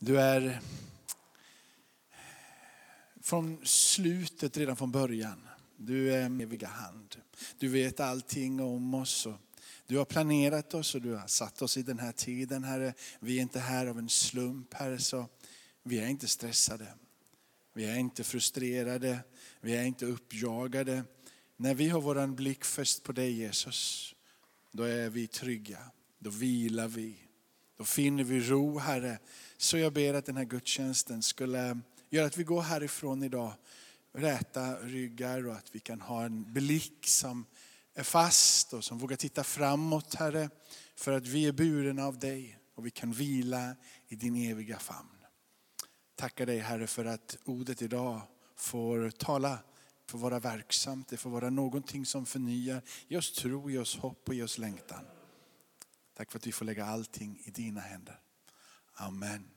Du är från slutet, redan från början. Du är med eviga hand. Du vet allting om oss. Och du har planerat oss och du har satt oss i den här tiden, Herre. Vi är inte här av en slump, Herre. Så vi är inte stressade. Vi är inte frustrerade. Vi är inte uppjagade. När vi har vår blick fäst på dig Jesus, då är vi trygga. Då vilar vi. Då finner vi ro, Herre. Så jag ber att den här gudstjänsten skulle göra att vi går härifrån idag räta ryggar och att vi kan ha en blick som är fast och som vågar titta framåt, Herre. För att vi är burna av dig och vi kan vila i din eviga famn. Tackar dig Herre för att ordet idag får tala, får vara verksamt, det får vara någonting som förnyar. Ge oss tro, ge oss hopp och ge oss längtan. Tack för att vi får lägga allting i dina händer. Amen.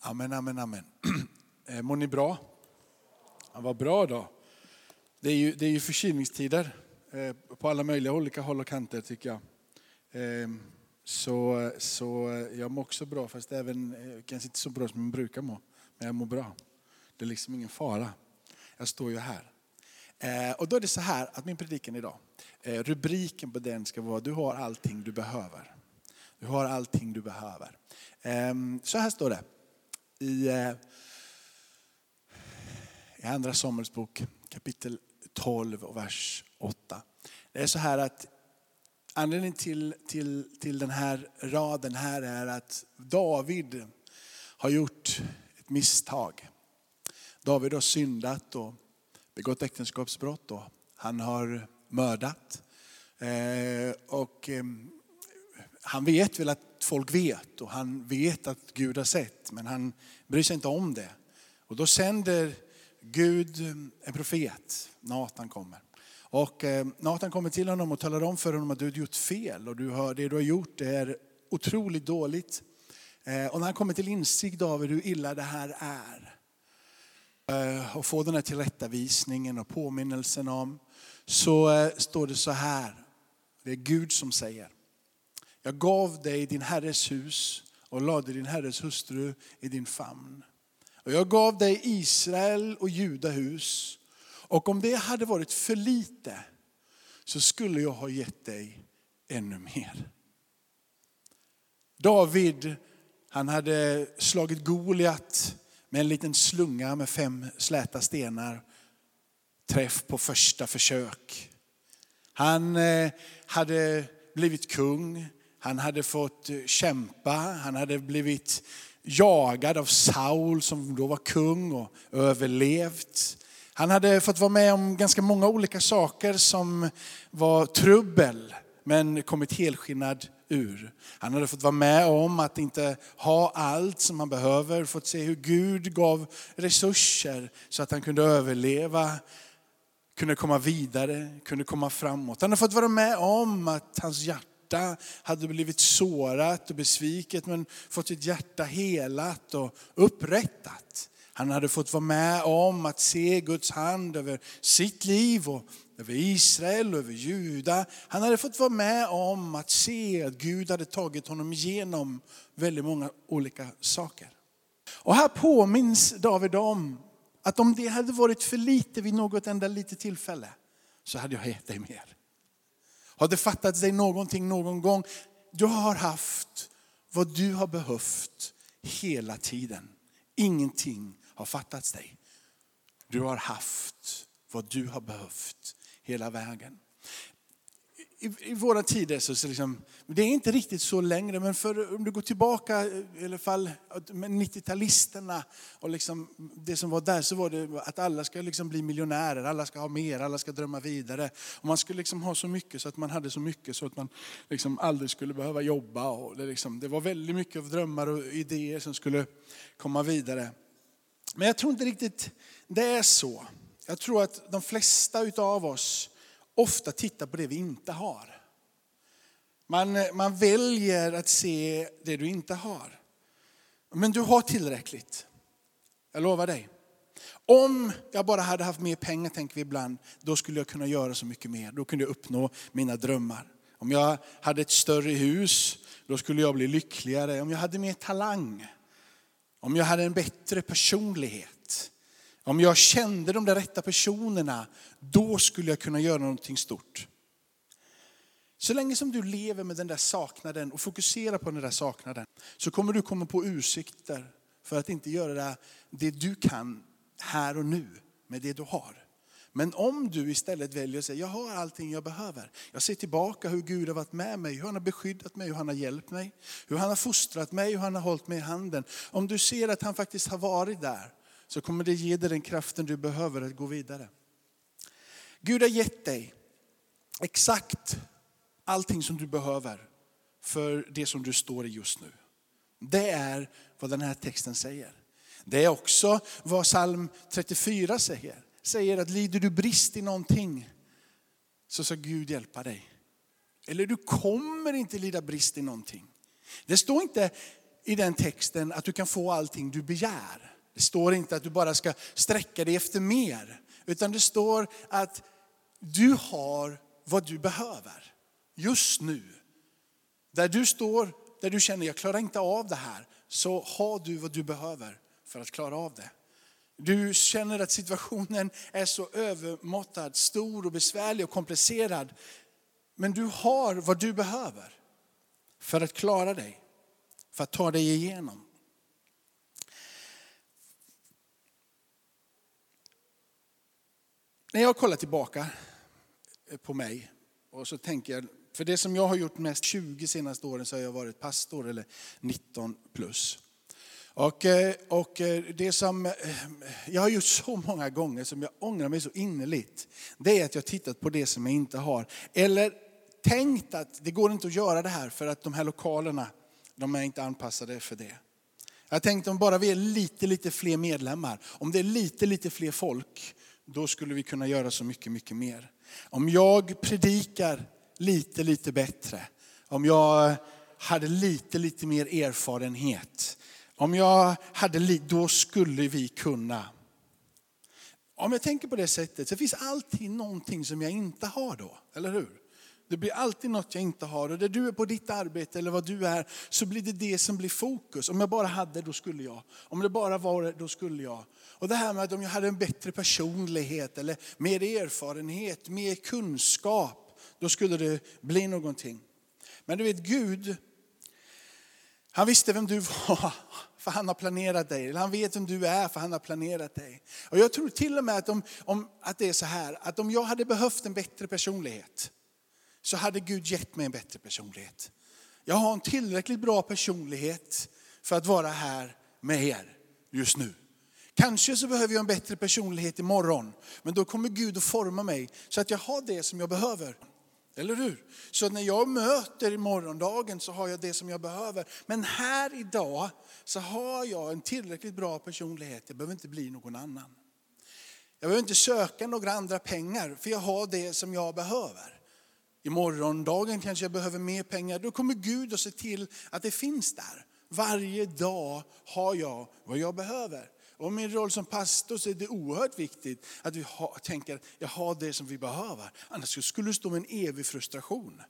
Amen, amen, amen. Eh, mår ni bra? Ja, vad bra då. Det är ju, det är ju förkylningstider eh, på alla möjliga olika håll och kanter tycker jag. Ehm, så, så eh, jag mår också bra, fast även, eh, kanske inte så bra som jag brukar må. Men jag mår bra. Det är liksom ingen fara. Jag står ju här. Eh, och då är det så här att min predikan idag, eh, rubriken på den ska vara Du har allting du behöver. Du har allting du behöver. Ehm, så här står det i eh, i Andra Samuelsbok kapitel 12 och vers 8. Det är så här att anledningen till, till, till den här raden här är att David har gjort ett misstag. David har syndat och begått äktenskapsbrott och han har mördat. Eh, och ehm, han vet väl att folk vet och han vet att Gud har sett men han bryr sig inte om det. Och då sänder Gud, ehm, en profet, Natan kommer. Och ehm, Nathan Natan kommer till honom och talar om för honom att du har gjort fel och du har, det du har gjort är otroligt dåligt. Eh, och när han kommer till insikt av hur illa det här är Eh, och få den här tillrättavisningen och påminnelsen om så eh, står det så här. Det är Gud som säger. Jag gav dig din herres hus och lade din herres hustru i din famn. Och jag gav dig Israel och Judahus. Och om det hade varit för lite så skulle jag ha gett dig ännu mer. David, han hade slagit Goliat med en liten slunga med fem släta stenar. Träff på första försök. Han eh, hade blivit kung, han hade fått eh, kämpa, han hade blivit jagad av Saul som då var kung och överlevt. Han hade fått vara med om ganska många olika saker som var trubbel men kommit helskinnad ur. Han hade fått vara med om att inte ha allt som han behöver, fått se hur Gud gav resurser så att han kunde överleva, kunde komma vidare, kunde komma framåt. Han hade fått vara med om att hans hjärta hade blivit sårat och besviket men fått sitt hjärta helat och upprättat. Han hade fått vara med om att se Guds hand över sitt liv och över Israel och över Juda. Han hade fått vara med om att se att Gud hade tagit honom igenom väldigt många olika saker. Och här påminns David om att om det hade varit för lite vid något enda litet tillfälle så hade jag gett dig mer. Har det fattats dig någonting någon gång? Du har haft vad du har behövt hela tiden. Ingenting har fattats dig. Du har haft vad du har behövt hela vägen i, i våra tider så, så liksom, det är inte riktigt så längre, men för, om du går tillbaka, i alla fall 90-talisterna och liksom, det som var där, så var det att alla ska liksom bli miljonärer, alla ska ha mer, alla ska drömma vidare. Och man skulle liksom ha så mycket så att man hade så mycket så att man liksom aldrig skulle behöva jobba. Och det, liksom, det var väldigt mycket av drömmar och idéer som skulle komma vidare. Men jag tror inte riktigt det är så. Jag tror att de flesta utav oss ofta tittar på det vi inte har. Man, eh, man väljer att se det du inte har. Men du har tillräckligt. Jag lovar dig. Om jag bara hade haft mer pengar, tänker vi ibland, då skulle jag kunna göra så mycket mer. Då kunde jag uppnå mina drömmar. Om jag hade ett större hus, då skulle jag bli lyckligare. Om jag hade mer talang, om jag hade en bättre personlighet, om jag kände de där rätta personerna, då skulle jag kunna göra någonting stort. Så länge som du lever med den där saknaden och fokuserar på den där saknaden så kommer du komma på ursäkter för att inte göra det du kan här och nu med det du har. Men om du istället väljer att säga, jag har allting jag behöver. Jag ser tillbaka hur Gud har varit med mig, hur han har beskyddat mig, hur han har hjälpt mig. Hur han har fostrat mig, hur han har hållit mig i handen. Om du ser att han faktiskt har varit där så kommer det ge dig den kraften du behöver att gå vidare. Gud har gett dig exakt allting som du behöver för det som du står i just nu. Det är vad den här texten säger. Det är också vad psalm 34 säger. Säger att lider du brist i någonting så ska Gud hjälpa dig. Eller du kommer inte lida brist i någonting. Det står inte i den texten att du kan få allting du begär. Det står inte att du bara ska sträcka dig efter mer. Utan det står att du har vad du behöver just nu. Där du står, där du känner jag klarar inte av det här, så har du vad du behöver för att klara av det. Du känner att situationen är så övermåttad, stor och besvärlig och komplicerad. Men du har vad du behöver för att klara dig, för att ta dig igenom. När jag kollar tillbaka eh, på mig och så tänker jag, för det som jag har gjort mest 20 senaste åren så har jag varit pastor eller 19 plus. Och, eh, och eh, det som jag har gjort så många gånger som jag ångrar mig så innerligt, det är att jag har tittat på det som jag inte har. Eller tänkt att det går inte att göra det här för att de här lokalerna, de är inte anpassade för det. Jag tänkte om bara vi är lite, lite fler medlemmar, om det är lite, lite fler folk, då skulle vi kunna göra så mycket, mycket mer. Om jag predikar lite, lite bättre, om jag hade lite, lite mer erfarenhet, om jag hade lite, då skulle vi kunna. Om jag tänker på det sättet så finns alltid någonting som jag inte har då, eller hur? Det blir alltid något jag inte har. Och där du är på ditt arbete eller vad du är, så blir det det som blir fokus. Om jag bara hade, då skulle jag. Om det bara var då skulle jag. Och det här med att om jag hade en bättre personlighet eller mer erfarenhet, mer kunskap, då skulle det bli någonting. Men du vet Gud, han visste vem du var, för han har planerat dig. Eller han vet vem du är, för han har planerat dig. Och jag tror till och med att, om, om, att det är så här, att om jag hade behövt en bättre personlighet, så hade Gud gett mig en bättre personlighet. Jag har en tillräckligt bra personlighet för att vara här med er just nu. Kanske så behöver jag en bättre personlighet imorgon, men då kommer Gud att forma mig så att jag har det som jag behöver. Eller hur? Så när jag möter i morgondagen så har jag det som jag behöver. Men här idag så har jag en tillräckligt bra personlighet. Jag behöver inte bli någon annan. Jag behöver inte söka några andra pengar för jag har det som jag behöver. I morgondagen kanske jag behöver mer pengar. Då kommer Gud att se till att det finns där. Varje dag har jag vad jag behöver. Och min roll som pastor så är det oerhört viktigt att vi har, tänker att jag har det som vi behöver. Annars skulle det stå med en evig frustration.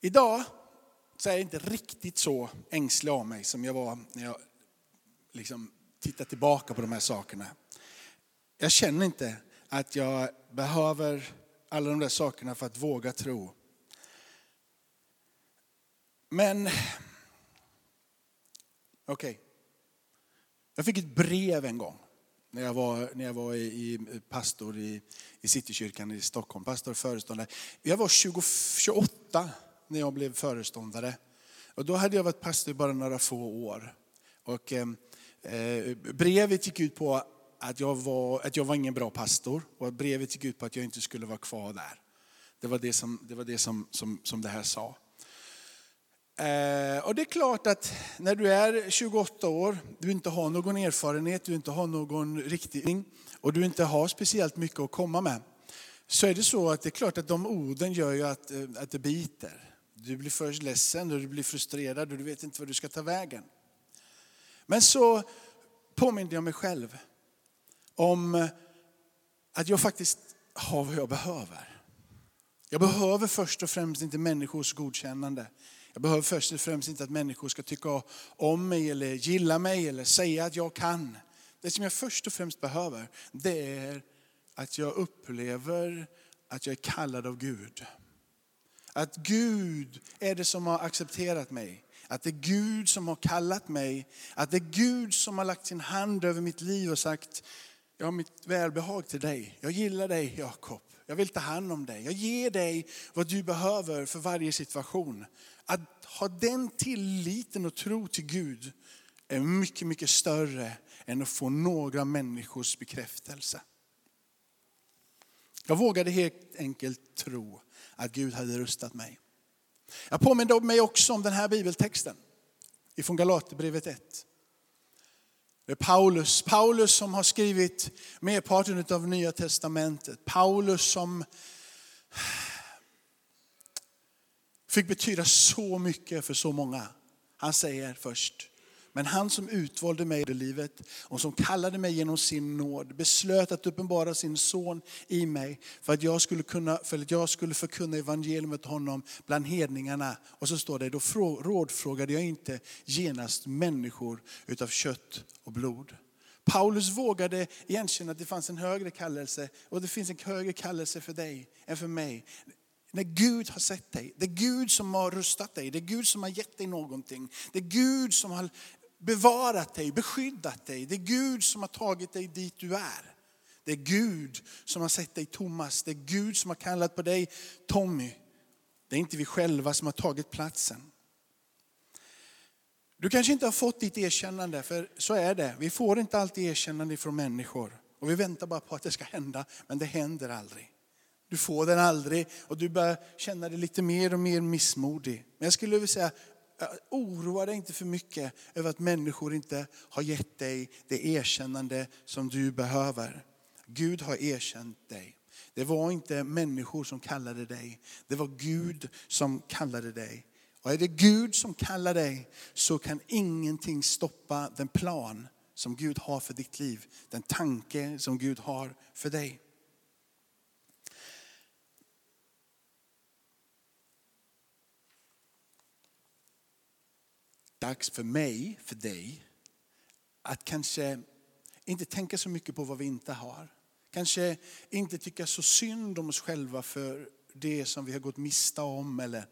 Idag så är jag inte riktigt så ängslig av mig som jag var när jag liksom tittar tillbaka på de här sakerna. Jag känner inte att jag behöver alla de där sakerna för att våga tro. Men, okej. Okay. Jag fick ett brev en gång när jag var, när jag var i, i pastor i, i Citykyrkan i Stockholm, pastor och föreståndare. Jag var 20, 28 när jag blev föreståndare. Och då hade jag varit pastor bara några få år. Och, eh, eh brevet gick ut på att jag, var, att jag var ingen bra pastor och att brevet gick ut på att jag inte skulle vara kvar där. Det var det som det, var det, som, som, som det här sa. Eh, och det är klart att när du är 28 år, du inte har någon erfarenhet, du inte har någon riktning och du inte har speciellt mycket att komma med. Så är det så att det är klart att de orden gör ju att, eh, att det biter. Du blir först ledsen och du blir frustrerad och du vet inte vad du ska ta vägen. Men så påminner jag mig själv om eh, att jag faktiskt har vad jag behöver. Jag behöver först och främst inte människors godkännande. Jag behöver först och främst inte att människor ska tycka om mig eller gilla mig eller säga att jag kan. Det som jag först och främst behöver, det är att jag upplever att jag är kallad av Gud. Att Gud är det som har accepterat mig. Att det är Gud som har kallat mig. Att det är Gud som har lagt sin hand över mitt liv och sagt, jag har mitt välbehag till dig. Jag gillar dig Jakob. Jag vill ta hand om dig. Jag ger dig vad du behöver för varje situation. Att ha den tilliten och tro till Gud är mycket, mycket större än att få några människors bekräftelse. Jag vågade helt enkelt tro att Gud hade rustat mig. Jag påminde mig också om den här bibeltexten ifrån Galaterbrevet 1. Det är Paulus, Paulus som har skrivit merparten av Nya Testamentet. Paulus som fick betyda så mycket för så många. Han säger först, men han som utvalde mig i livet och som kallade mig genom sin nåd beslöt att uppenbara sin son i mig för att jag skulle, kunna, för att jag skulle förkunna evangeliet honom bland hedningarna. Och så står det, då rådfrågade jag inte genast människor utav kött och blod. Paulus vågade igenkänna att det fanns en högre kallelse och det finns en högre kallelse för dig än för mig. När Gud har sett dig, det är Gud som har rustat dig, det är Gud som har gett dig någonting. Det är Gud som har bevarat dig, beskyddat dig. Det är Gud som har tagit dig dit du är. Det är Gud som har sett dig Thomas, det är Gud som har kallat på dig Tommy. Det är inte vi själva som har tagit platsen. Du kanske inte har fått ditt erkännande, för så är det. Vi får inte alltid erkännande från människor. Och vi väntar bara på att det ska hända, men det händer aldrig. Du får den aldrig och du börjar känna dig lite mer och mer missmodig. Men jag skulle vilja säga, oroa dig inte för mycket över att människor inte har gett dig det erkännande som du behöver. Gud har erkänt dig. Det var inte människor som kallade dig, det var Gud som kallade dig. Och är det Gud som kallar dig så kan ingenting stoppa den plan som Gud har för ditt liv. Den tanke som Gud har för dig. Dags för mig, för dig, att kanske inte tänka så mycket på vad vi inte har. Kanske inte tycka så synd om oss själva för det som vi har gått miste om eller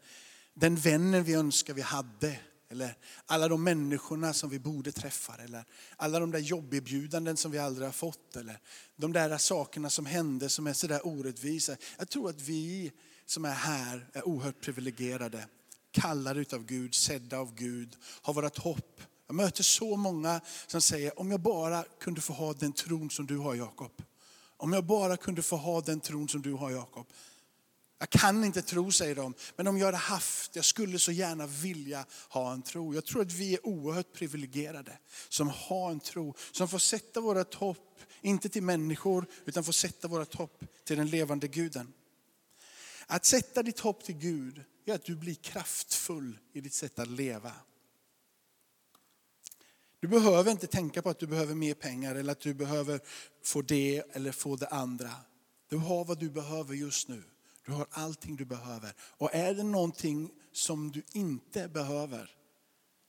den vännen vi önskar vi hade. Eller alla de människorna som vi borde träffa. Eller alla de där jobberbjudanden som vi aldrig har fått. Eller de där sakerna som hände som är sådär orättvisa. Jag tror att vi som är här är oerhört privilegierade kallade utav Gud, sedda av Gud, har vårt hopp. Jag möter så många som säger, om jag bara kunde få ha den tron som du har Jakob. Om jag bara kunde få ha den tron som du har Jakob. Jag kan inte tro, säger de, men om jag hade haft, jag skulle så gärna vilja ha en tro. Jag tror att vi är oerhört privilegierade som har en tro, som får sätta våra hopp, inte till människor, utan får sätta våra hopp till den levande guden. Att sätta ditt hopp till Gud, är att du blir kraftfull i ditt sätt att leva. Du behöver inte tänka på att du behöver mer pengar eller att du behöver få det eller få det andra. Du har vad du behöver just nu. Du har allting du behöver. Och är det någonting som du inte behöver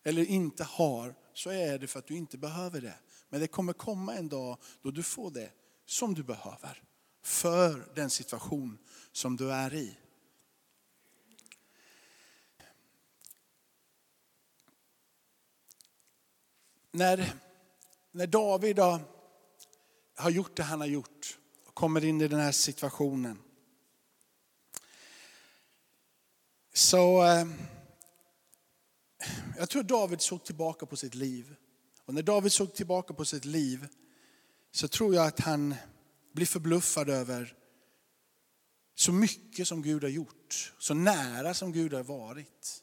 eller inte har så är det för att du inte behöver det. Men det kommer komma en dag då du får det som du behöver för den situation som du är i. när, när David har, har gjort det han har gjort och kommer in i den här situationen. Så eh, jag tror David såg tillbaka på sitt liv. Och när David såg tillbaka på sitt liv så tror jag att han blir förbluffad över så mycket som Gud har gjort, så nära som Gud har varit.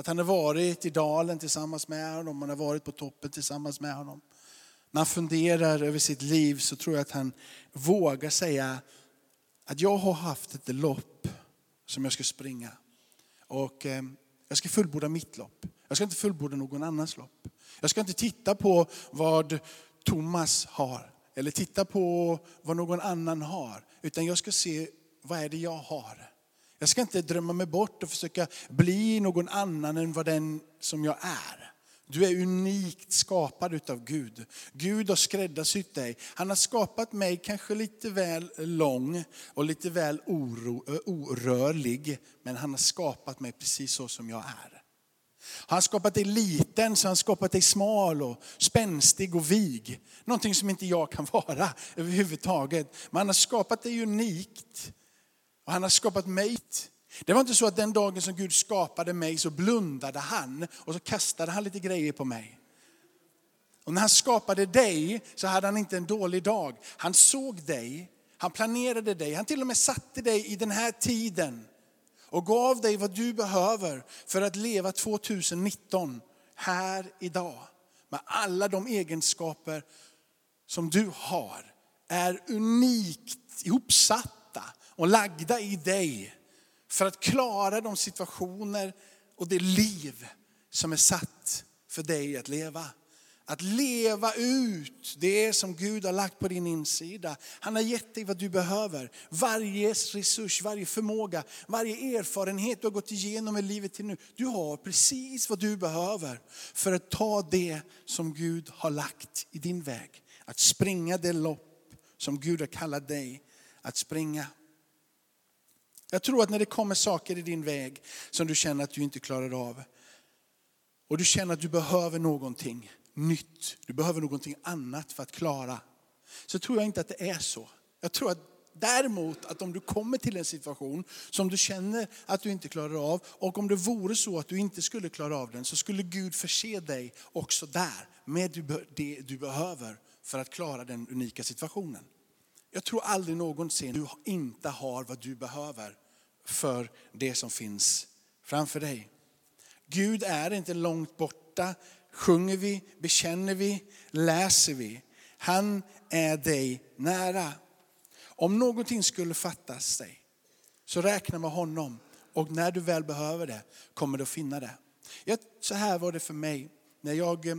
Att han har varit i dalen tillsammans med honom, han har varit på toppen tillsammans med honom. När han funderar över sitt liv så tror jag att han vågar säga att jag har haft ett lopp som jag ska springa. Och eh, jag ska fullborda mitt lopp. Jag ska inte fullborda någon annans lopp. Jag ska inte titta på vad Thomas har eller titta på vad någon annan har. Utan jag ska se vad är det jag har. Jag ska inte drömma mig bort och försöka bli någon annan än vad den som jag är. Du är unikt skapad utav Gud. Gud har skräddarsytt dig. Han har skapat mig kanske lite väl lång och lite väl oro, orörlig. Men han har skapat mig precis så som jag är. Han har skapat dig liten så han har skapat dig smal och spänstig och vig. Någonting som inte jag kan vara överhuvudtaget. Men han har skapat dig unikt. Och han har skapat mig det var inte så att den dagen som Gud skapade mig så blundade han och så kastade han lite grejer på mig. Och när han skapade dig så hade han inte en dålig dag. Han såg dig, han planerade dig, han till och med satte dig i den här tiden och gav dig vad du behöver för att leva 2019 här idag. Med alla de egenskaper som du har är unikt ihopsatt och lagda i dig för att klara de situationer och det liv som är satt för dig att leva. Att leva ut det som Gud har lagt på din insida. Han har gett dig vad du behöver. Varje resurs, varje förmåga, varje erfarenhet du har gått igenom i livet till nu. Du har precis vad du behöver för att ta det som Gud har lagt i din väg. Att springa det lopp som Gud har kallat dig att springa. Jag tror att när det kommer saker i din väg som du känner att du inte klarar av och du känner att du behöver någonting nytt, du behöver någonting annat för att klara, så tror jag inte att det är så. Jag tror att däremot att om du kommer till en situation som du känner att du inte klarar av och om det vore så att du inte skulle klara av den så skulle Gud förse dig också där med det du behöver för att klara den unika situationen. Jag tror aldrig någonsin du inte har vad du behöver för det som finns framför dig. Gud är inte långt borta. Sjunger vi, bekänner vi, läser vi. Han är dig nära. Om någonting skulle fattas dig, så räkna med honom. Och när du väl behöver det, kommer du att finna det. så här var det för mig. När jag, eh,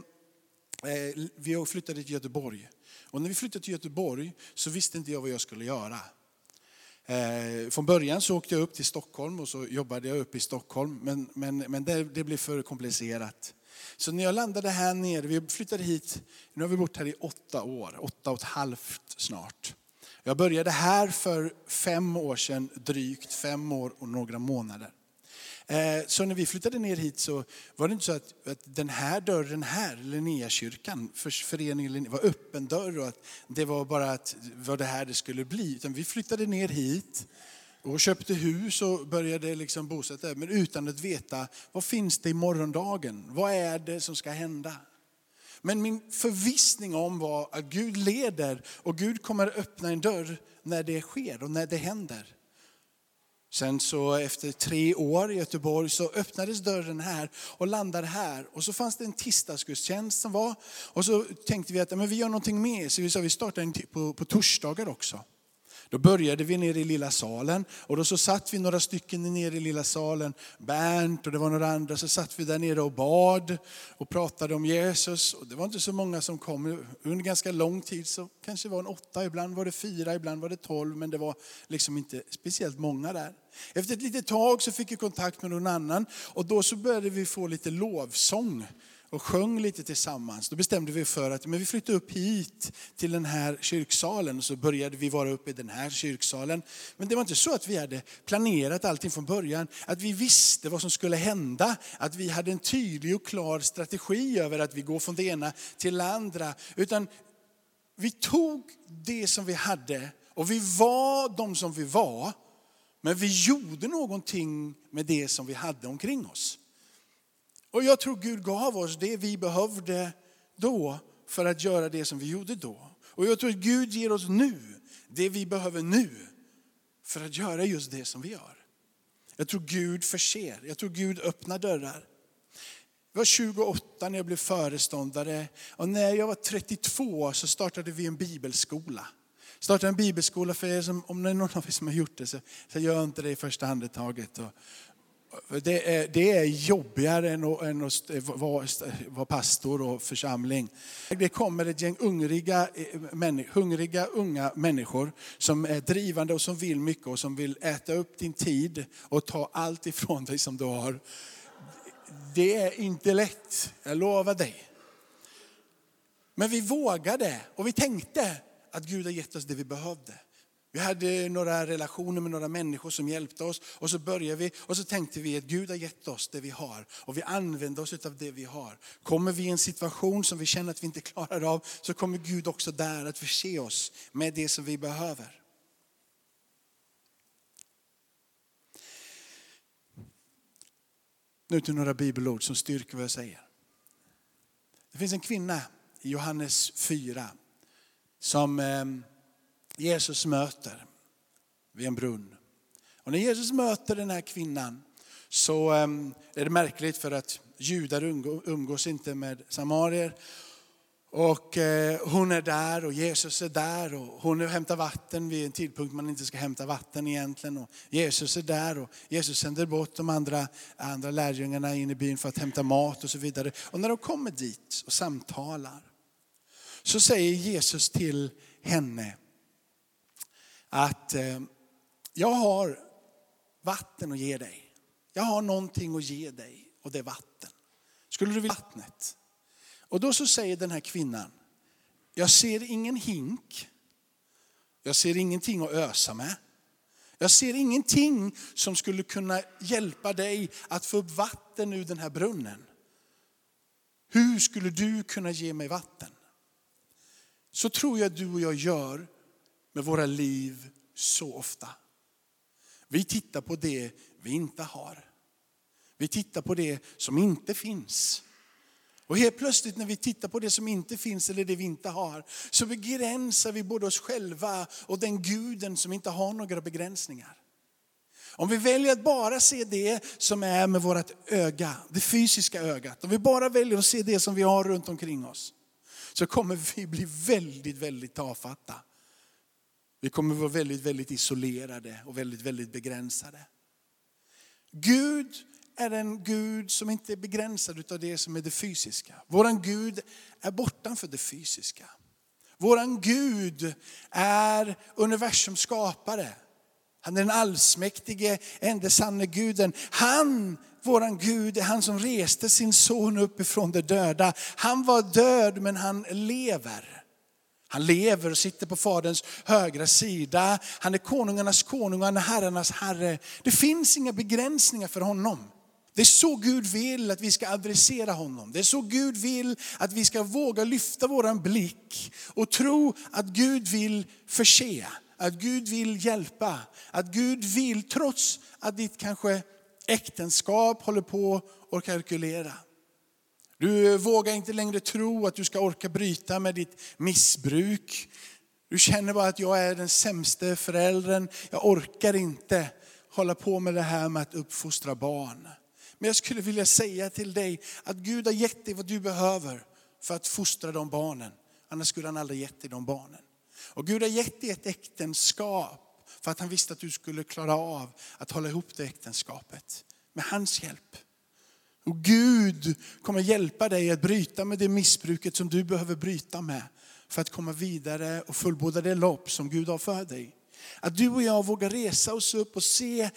vi flyttade till Göteborg. Och när vi flyttade till Göteborg så visste inte jag vad jag skulle göra. Eh, från början så åkte jag upp till Stockholm och så jobbade jag upp i Stockholm. Men, men, men det, det blev för komplicerat. Så när jag landade här nere, vi flyttade hit, nu har vi bott här i åtta år, åtta och ett halvt snart. Jag började här för fem år sedan, drygt fem år och några månader. Eh, så när vi flyttade ner hit så var det inte så att, att den här dörren här, Linnéakyrkan, för föreningen var öppen dörr och att det var bara att var det här det skulle bli. Utan vi flyttade ner hit och köpte hus och började liksom bosätta där, men utan att veta vad finns det i morgondagen? Vad är det som ska hända? Men min förvissning om var att Gud leder och Gud kommer öppna en dörr när det sker och när det händer. Sen så efter tre år i Göteborg så öppnades dörren här och landade här. Och så fanns det en tisdagsgudstjänst som var. Och så tänkte vi att men vi gör någonting mer. Så vi sa vi startar en på, på torsdagar också. Då började vi nere i lilla salen och då så satt vi några stycken nere i lilla salen. Bernt och det var några andra. Så satt vi där nere och bad och pratade om Jesus. Och det var inte så många som kom. Under ganska lång tid så kanske det var en åtta, ibland var det fyra, ibland var det tolv. Men det var liksom inte speciellt många där. Efter ett litet tag så fick jag kontakt med någon annan och då så började vi få lite lovsång och sjöng lite tillsammans. Då bestämde vi för att men vi flyttade upp hit till den här kyrksalen och så började vi vara uppe i den här kyrksalen. Men det var inte så att vi hade planerat allting från början, att vi visste vad som skulle hända, att vi hade en tydlig och klar strategi över att vi går från det ena till det andra. Utan vi tog det som vi hade och vi var de som vi var. Men vi gjorde någonting med det som vi hade omkring oss. Och jag tror Gud gav oss det vi behövde då för att göra det som vi gjorde då. Och jag tror att Gud ger oss nu det vi behöver nu för att göra just det som vi gör. Jag tror Gud förser, jag tror Gud öppnar dörrar. Jag var 28 när jag blev föreståndare och när jag var 32 så startade vi en bibelskola. Startade en bibelskola för er som, om det är någon av er som har gjort det så, så gör inte det i första andetaget. Och, det är, det är jobbigare än att, än att vara, vara pastor och församling. Det kommer ett gäng hungriga, eh, hungriga unga människor som är drivande och som vill mycket och som vill äta upp din tid och ta allt ifrån dig som du har. Det är inte lätt, jag lovar dig. Men vi vågade och vi tänkte att Gud har gett oss det vi behövde. Vi hade några relationer med några människor som hjälpte oss och så började vi och så tänkte vi att Gud har gett oss det vi har och vi använder oss av det vi har. Kommer vi i en situation som vi känner att vi inte klarar av så kommer Gud också där att förse oss med det som vi behöver. Nu till några bibelord som styrker vad jag säger. Det finns en kvinna i Johannes 4 som eh, Jesus möter vid en brunn. Och när Jesus möter den här kvinnan så ehm, är det märkligt för att judar umgås inte med samarier. Och eh, hon är där och Jesus är där och hon hämtar vatten vid en tidpunkt man inte ska hämta vatten egentligen. Och Jesus är där och Jesus sänder bort de andra, andra lärjungarna in i byn för att hämta mat och så vidare. Och när de kommer dit och samtalar så säger Jesus till henne, att eh, jag har vatten att ge dig. Jag har någonting att ge dig och det är vatten. Skulle du vilja vattnet? Och då så säger den här kvinnan, jag ser ingen hink. Jag ser ingenting att ösa med. Jag ser ingenting som skulle kunna hjälpa dig att få upp vatten ur den här brunnen. Hur skulle du kunna ge mig vatten? Så tror jag du och jag gör med våra liv så ofta. Vi tittar på det vi inte har. Vi tittar på det som inte finns. Och helt plötsligt när vi tittar på det som inte finns eller det vi inte har, så begränsar vi både oss själva och den guden som inte har några begränsningar. Om vi väljer att bara se det som är med vårt öga, det fysiska ögat, om vi bara väljer att se det som vi har runt omkring oss, så kommer vi bli väldigt, väldigt tafatta. Vi kommer vara väldigt, väldigt isolerade och väldigt, väldigt begränsade. Gud är en Gud som inte är begränsad av det som är det fysiska. Våran Gud är bortanför det fysiska. Våran Gud är universums skapare. Han är den allsmäktige, enda sanne guden. Han, våran Gud, är han som reste sin son upp ifrån de döda. Han var död men han lever. Han lever och sitter på Faderns högra sida. Han är konungarnas konung och han är herrarnas herre. Det finns inga begränsningar för honom. Det är så Gud vill att vi ska adressera honom. Det är så Gud vill att vi ska våga lyfta våran blick och tro att Gud vill förse, att Gud vill hjälpa, att Gud vill, trots att ditt kanske äktenskap håller på att kalkylera. Du vågar inte längre tro att du ska orka bryta med ditt missbruk. Du känner bara att jag är den sämsta föräldern. Jag orkar inte hålla på med det här med att uppfostra barn. Men jag skulle vilja säga till dig att Gud har gett dig vad du behöver för att fostra de barnen. Annars skulle han aldrig gett dig de barnen. Och Gud har gett dig ett äktenskap för att han visste att du skulle klara av att hålla ihop det äktenskapet. Med hans hjälp. Och Gud kommer hjälpa dig att bryta med det missbruket som du behöver bryta med för att komma vidare och fullborda det lopp som Gud har för dig. Att du och jag vågar resa oss upp och se,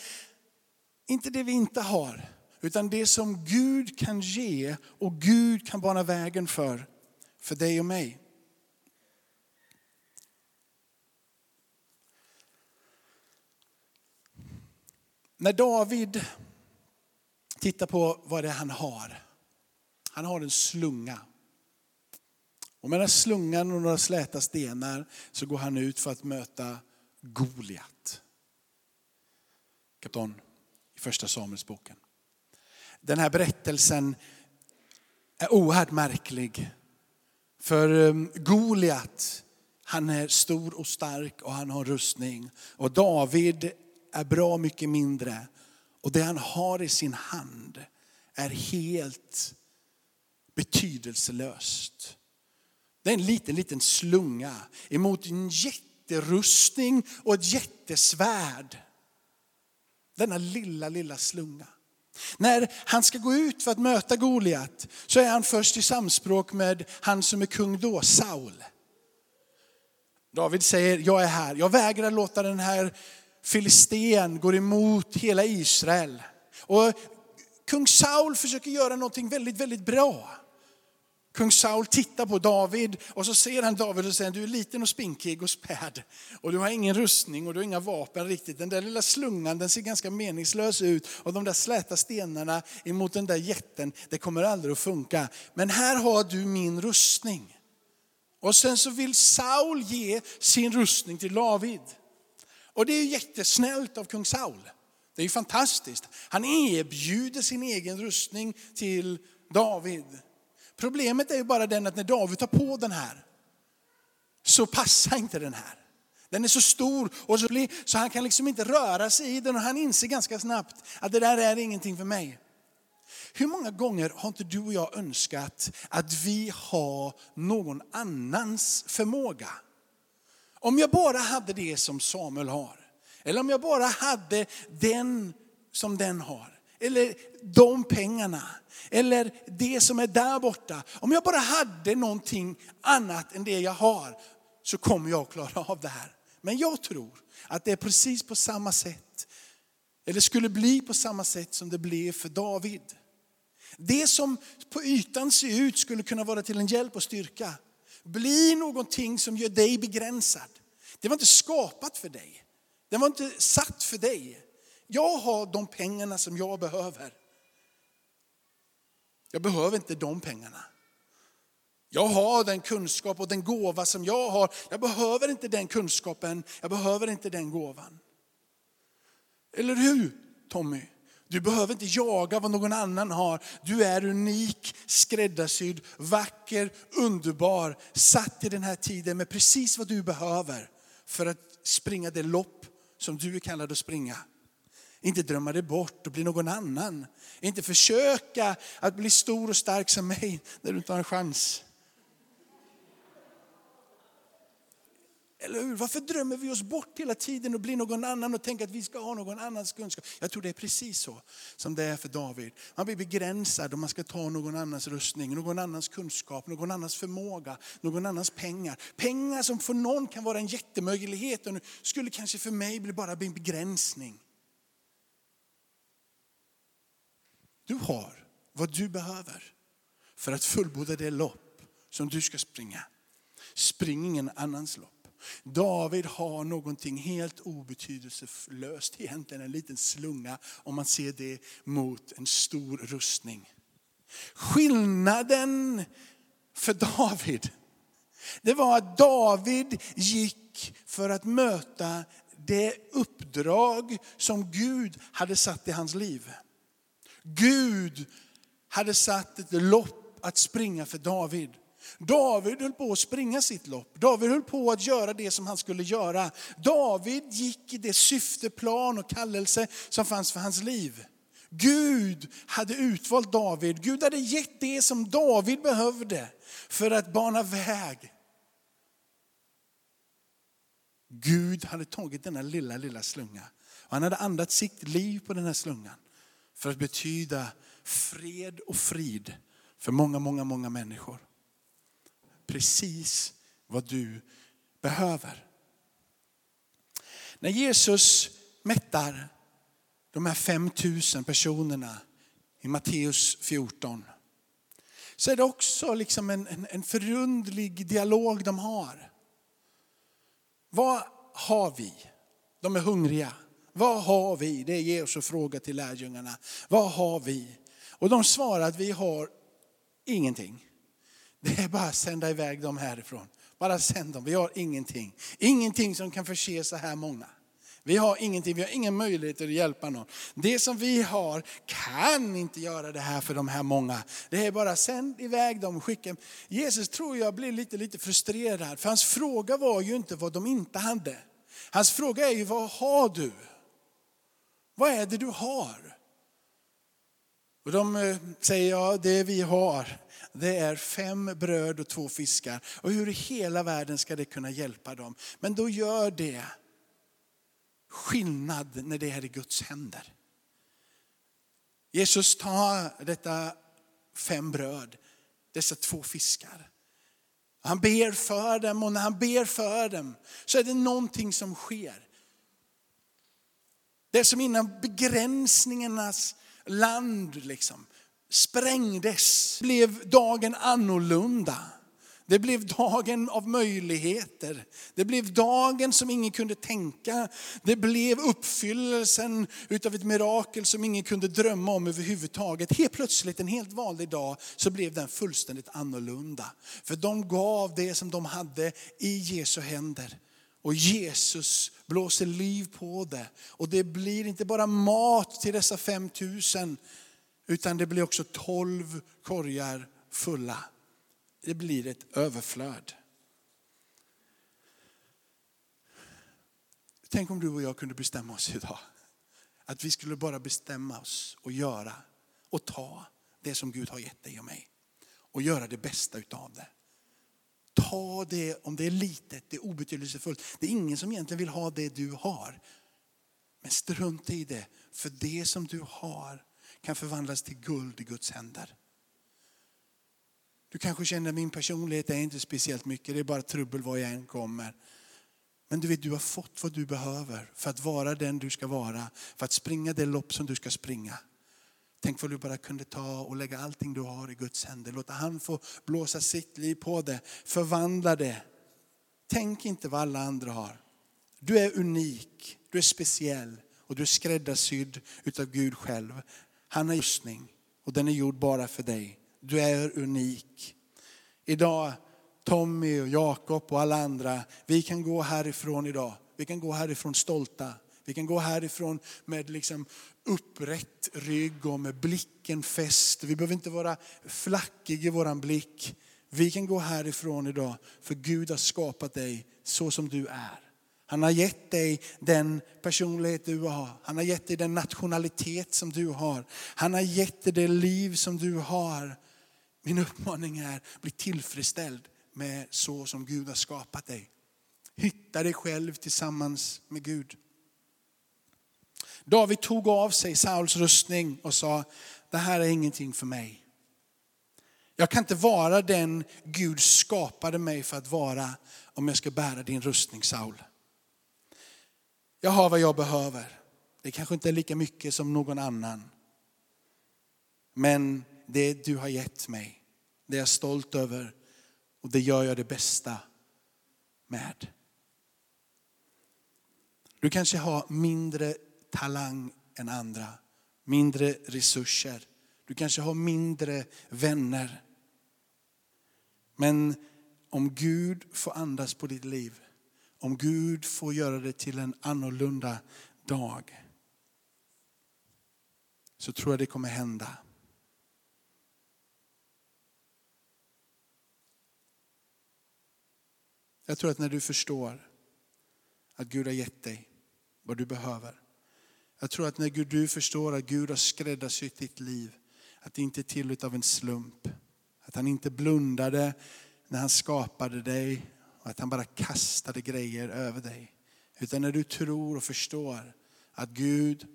inte det vi inte har, utan det som Gud kan ge och Gud kan bana vägen för, för dig och mig. När David Titta på vad det är han har. Han har en slunga. Och med den slungan och några släta stenar så går han ut för att möta Goliat. Kapten i första Samuelsboken. Den här berättelsen är oerhört märklig. För um, Goliat, han är stor och stark och han har rustning. Och David är bra mycket mindre. Och det han har i sin hand är helt betydelselöst. Det är en liten, liten slunga emot en jätterustning och ett jättesvärd. Denna lilla, lilla slunga. När han ska gå ut för att möta Goliat så är han först i samspråk med han som är kung då, Saul. David säger, jag är här. Jag vägrar låta den här filisten går emot hela Israel. Och kung Saul försöker göra någonting väldigt, väldigt bra. Kung Saul tittar på David och så ser han David och säger, du är liten och spinkig och späd. Och du har ingen rustning och du har inga vapen riktigt. Den där lilla slungan den ser ganska meningslös ut. Och de där släta stenarna emot den där jätten, det kommer aldrig att funka. Men här har du min rustning. Och sen så vill Saul ge sin rustning till David. Och det är jättesnällt av kung Saul. Det är fantastiskt. Han erbjuder sin egen rustning till David. Problemet är ju bara den att när David tar på den här så passar inte den här. Den är så stor och så, blir, så han kan liksom inte röra sig i den och han inser ganska snabbt att det där är ingenting för mig. Hur många gånger har inte du och jag önskat att vi har någon annans förmåga? Om jag bara hade det som Samuel har. Eller om jag bara hade den som den har. Eller de pengarna. Eller det som är där borta. Om jag bara hade någonting annat än det jag har så kommer jag att klara av det här. Men jag tror att det är precis på samma sätt. Eller skulle bli på samma sätt som det blev för David. Det som på ytan ser ut skulle kunna vara till en hjälp och styrka blir någonting som gör dig begränsad. Det var inte skapat för dig. Det var inte satt för dig. Jag har de pengarna som jag behöver. Jag behöver inte de pengarna. Jag har den kunskap och den gåva som jag har. Jag behöver inte den kunskapen, jag behöver inte den gåvan. Eller hur Tommy? Du behöver inte jaga vad någon annan har. Du är unik, skräddarsydd, vacker, underbar, satt i den här tiden med precis vad du behöver för att springa det lopp som du är kallad att springa. Inte drömma dig bort och bli någon annan. Inte försöka att bli stor och stark som mig när du inte har en chans. Eller hur? Varför drömmer vi oss bort hela tiden och blir någon annan och tänker att vi ska ha någon annans kunskap? Jag tror det är precis så som det är för David. Man blir begränsad om man ska ta någon annans rustning, någon annans kunskap, någon annans förmåga, någon annans pengar. Pengar som för någon kan vara en jättemöjlighet och skulle kanske för mig bli bara en begränsning. Du har vad du behöver för att fullborda det lopp som du ska springa. Spring ingen annans lopp. David har någonting helt obetydelselöst, egentligen en liten slunga om man ser det mot en stor rustning. Skillnaden för David, det var att David gick för att möta det uppdrag som Gud hade satt i hans liv. Gud hade satt ett lopp att springa för David. David höll på att springa sitt lopp. David höll på att göra det som han skulle göra. David gick i det syfte, plan och kallelse som fanns för hans liv. Gud hade utvalt David. Gud hade gett det som David behövde för att bana väg. Gud hade tagit denna lilla, lilla slunga. Och han hade andats sitt liv på den här slungan för att betyda fred och frid för många, många, många människor precis vad du behöver. När Jesus mättar de här 5000 personerna i Matteus 14 så är det också liksom en, en, en förundlig dialog de har. Vad har vi? De är hungriga. Vad har vi? Det är Jesus fråga till lärjungarna. Vad har vi? Och de svarar att vi har ingenting. Det är bara att sända iväg dem härifrån. Bara sänd dem, vi har ingenting. Ingenting som kan förse så här många. Vi har ingenting, vi har ingen möjlighet att hjälpa någon. Det som vi har kan inte göra det här för de här många. Det är bara sänd iväg dem, skicka. Jesus tror jag blir lite, lite frustrerad. För hans fråga var ju inte vad de inte hade. Hans fråga är ju vad har du? Vad är det du har? Och de eh, säger ja, det vi har det är fem bröd och två fiskar. Och hur i hela världen ska det kunna hjälpa dem? Men då gör det skillnad när det är i Guds händer. Jesus tar detta fem bröd, dessa två fiskar. Han ber för dem och när han ber för dem så är det någonting som sker. Det är som innan begränsningarnas land liksom sprängdes blev dagen annorlunda. Det blev dagen av möjligheter. Det blev dagen som ingen kunde tänka. Det blev uppfyllelsen utav ett mirakel som ingen kunde drömma om överhuvudtaget. Helt plötsligt en helt vanlig dag så blev den fullständigt annorlunda. För de gav det som de hade i Jesu händer. Och Jesus blåser liv på det. Och det blir inte bara mat till dessa 5000 utan det blir också 12 korgar fulla det blir ett överflöd. Tänk om du och jag kunde bestämma oss idag. Att vi skulle bara bestämma oss och göra och ta det som Gud har gett dig och mig. Och göra det bästa utav det. Ta det, om det är litet, det är obetydelsefullt. Det är ingen som egentligen vill ha det du har. Men strunta i det, för det som du har kan förvandlas till guld i Guds händer. Du kanske känner att min personlighet är inte speciellt mycket, det är bara trubbel var jag än kommer. Men du vet, du har fått vad du behöver för att vara den du ska vara, för att springa det lopp som du ska springa. Tänk vad du bara kunde ta och lägga allting du har i Guds händer. Låta han få blåsa sitt liv på det, förvandla det. Tänk inte vad alla andra har. Du är unik, du är speciell och du är skräddarsydd utav Gud själv. Han har rustning och den är gjord bara för dig. Du är unik. Idag, Tommy och Jakob och alla andra, vi kan gå härifrån idag. Vi kan gå härifrån stolta. Vi kan gå härifrån med liksom upprätt rygg och med blicken fäst. Vi behöver inte vara flackiga i våran blick. Vi kan gå härifrån idag för Gud har skapat dig så som du är. Han har gett dig den personlighet du har. Han har gett dig den nationalitet som du har. Han har gett dig det liv som du har. Min uppmaning är, bli tillfredsställd med så som Gud har skapat dig. Hitta dig själv tillsammans med Gud. David tog av sig Sauls rustning och sa, det här är ingenting för mig. Jag kan inte vara den Gud skapade mig för att vara om jag ska bära din rustning Saul. Jag har vad jag behöver. Det kanske inte är lika mycket som någon annan. Men det du har gett mig, det är jag stolt över och det gör jag det bästa med. Du kanske har mindre talang än andra, mindre resurser. Du kanske har mindre vänner. Men om Gud får andas på ditt liv, om Gud får göra det till en annorlunda dag, så tror jag det kommer hända. Jag tror att när du förstår att Gud har gett dig vad du behöver. Jag tror att när du förstår att Gud har skräddarsytt ditt liv, att det inte är till av en slump. Att han inte blundade när han skapade dig att han bara kastade grejer över dig. Utan när du tror och förstår att Gud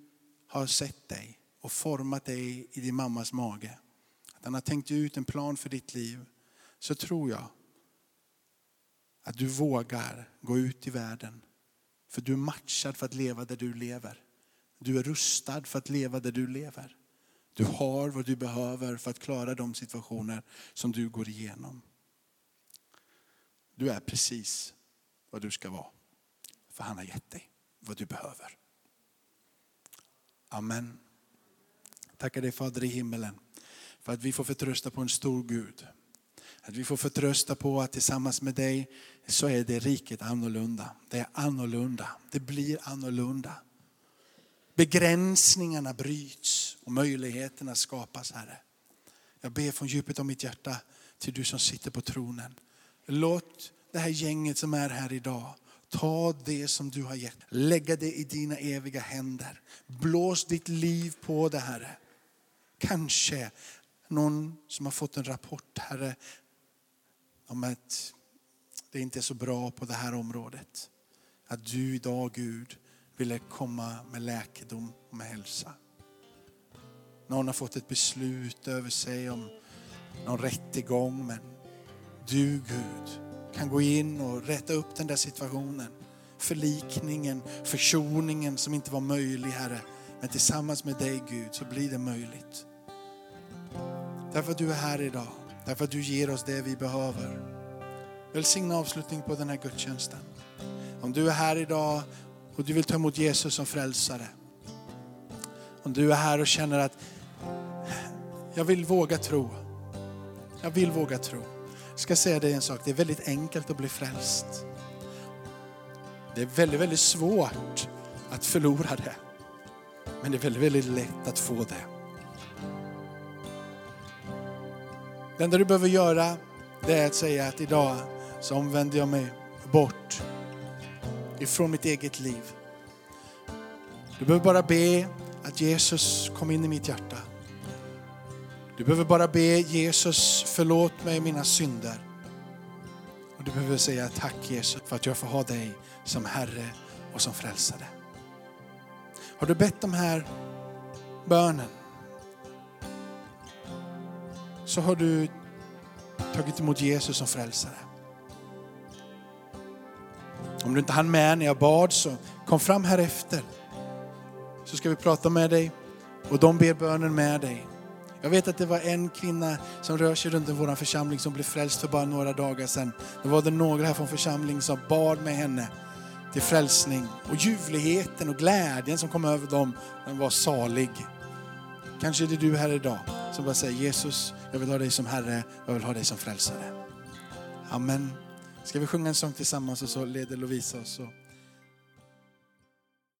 har sett dig och format dig i din mammas mage. Att han har tänkt ut en plan för ditt liv. Så tror jag att du vågar gå ut i världen. För du är matchad för att leva där du lever. Du är rustad för att leva där du lever. Du har vad du behöver för att klara de situationer som du går igenom. Du är precis vad du ska vara. För han har gett dig vad du behöver. Amen. Tackar dig Fader i himmelen för att vi får förtrösta på en stor Gud att vi får förtrösta på att tillsammans med dig så är det riket annorlunda. Det är annorlunda. Det blir annorlunda. Begränsningarna bryts och möjligheterna skapas, Herre. Jag ber från djupet av mitt hjärta till du som sitter på tronen. Låt det här gänget som är här idag Ta det som du har gett, lägga det i dina eviga händer. Blås ditt liv på det, Herre. Kanske någon som har fått en rapport, Herre, om att det inte är så bra på det här området. Att du idag Gud ville komma med läkedom och med hälsa. någon har fått ett beslut över sig om någon rättegång. Men du Gud kan gå in och rätta upp den där situationen. Förlikningen, försoningen som inte var möjlig Herre. Men tillsammans med dig Gud så blir det möjligt. Därför att du är här idag. Därför att du ger oss det vi behöver. Välsigna avslutning på den här gudstjänsten. Om du är här idag och du vill ta emot Jesus som frälsare. Om du är här och känner att jag vill våga tro. Jag vill våga tro. Jag ska säga dig en sak, det är väldigt enkelt att bli frälst. Det är väldigt, väldigt svårt att förlora det. Men det är väldigt, väldigt lätt att få det. Det enda du behöver göra det är att säga att idag så omvänder jag mig bort ifrån mitt eget liv. Du behöver bara be att Jesus kom in i mitt hjärta. Du behöver bara be Jesus förlåt mig mina synder. Och du behöver säga tack Jesus för att jag får ha dig som Herre och som frälsare. Har du bett de här bönen så har du tagit emot Jesus som frälsare. Om du inte hann med när jag bad så kom fram här efter. Så ska vi prata med dig och de ber bönen med dig. Jag vet att det var en kvinna som rör sig runt i vår församling som blev frälst för bara några dagar sedan. Då var det några här från församlingen som bad med henne till frälsning. Och ljuvligheten och glädjen som kom över dem, den var salig. Kanske är det du här idag som bara säger Jesus, jag vill ha dig som Herre, jag vill ha dig som frälsare. Amen. Ska vi sjunga en sång tillsammans och så leder Lovisa oss.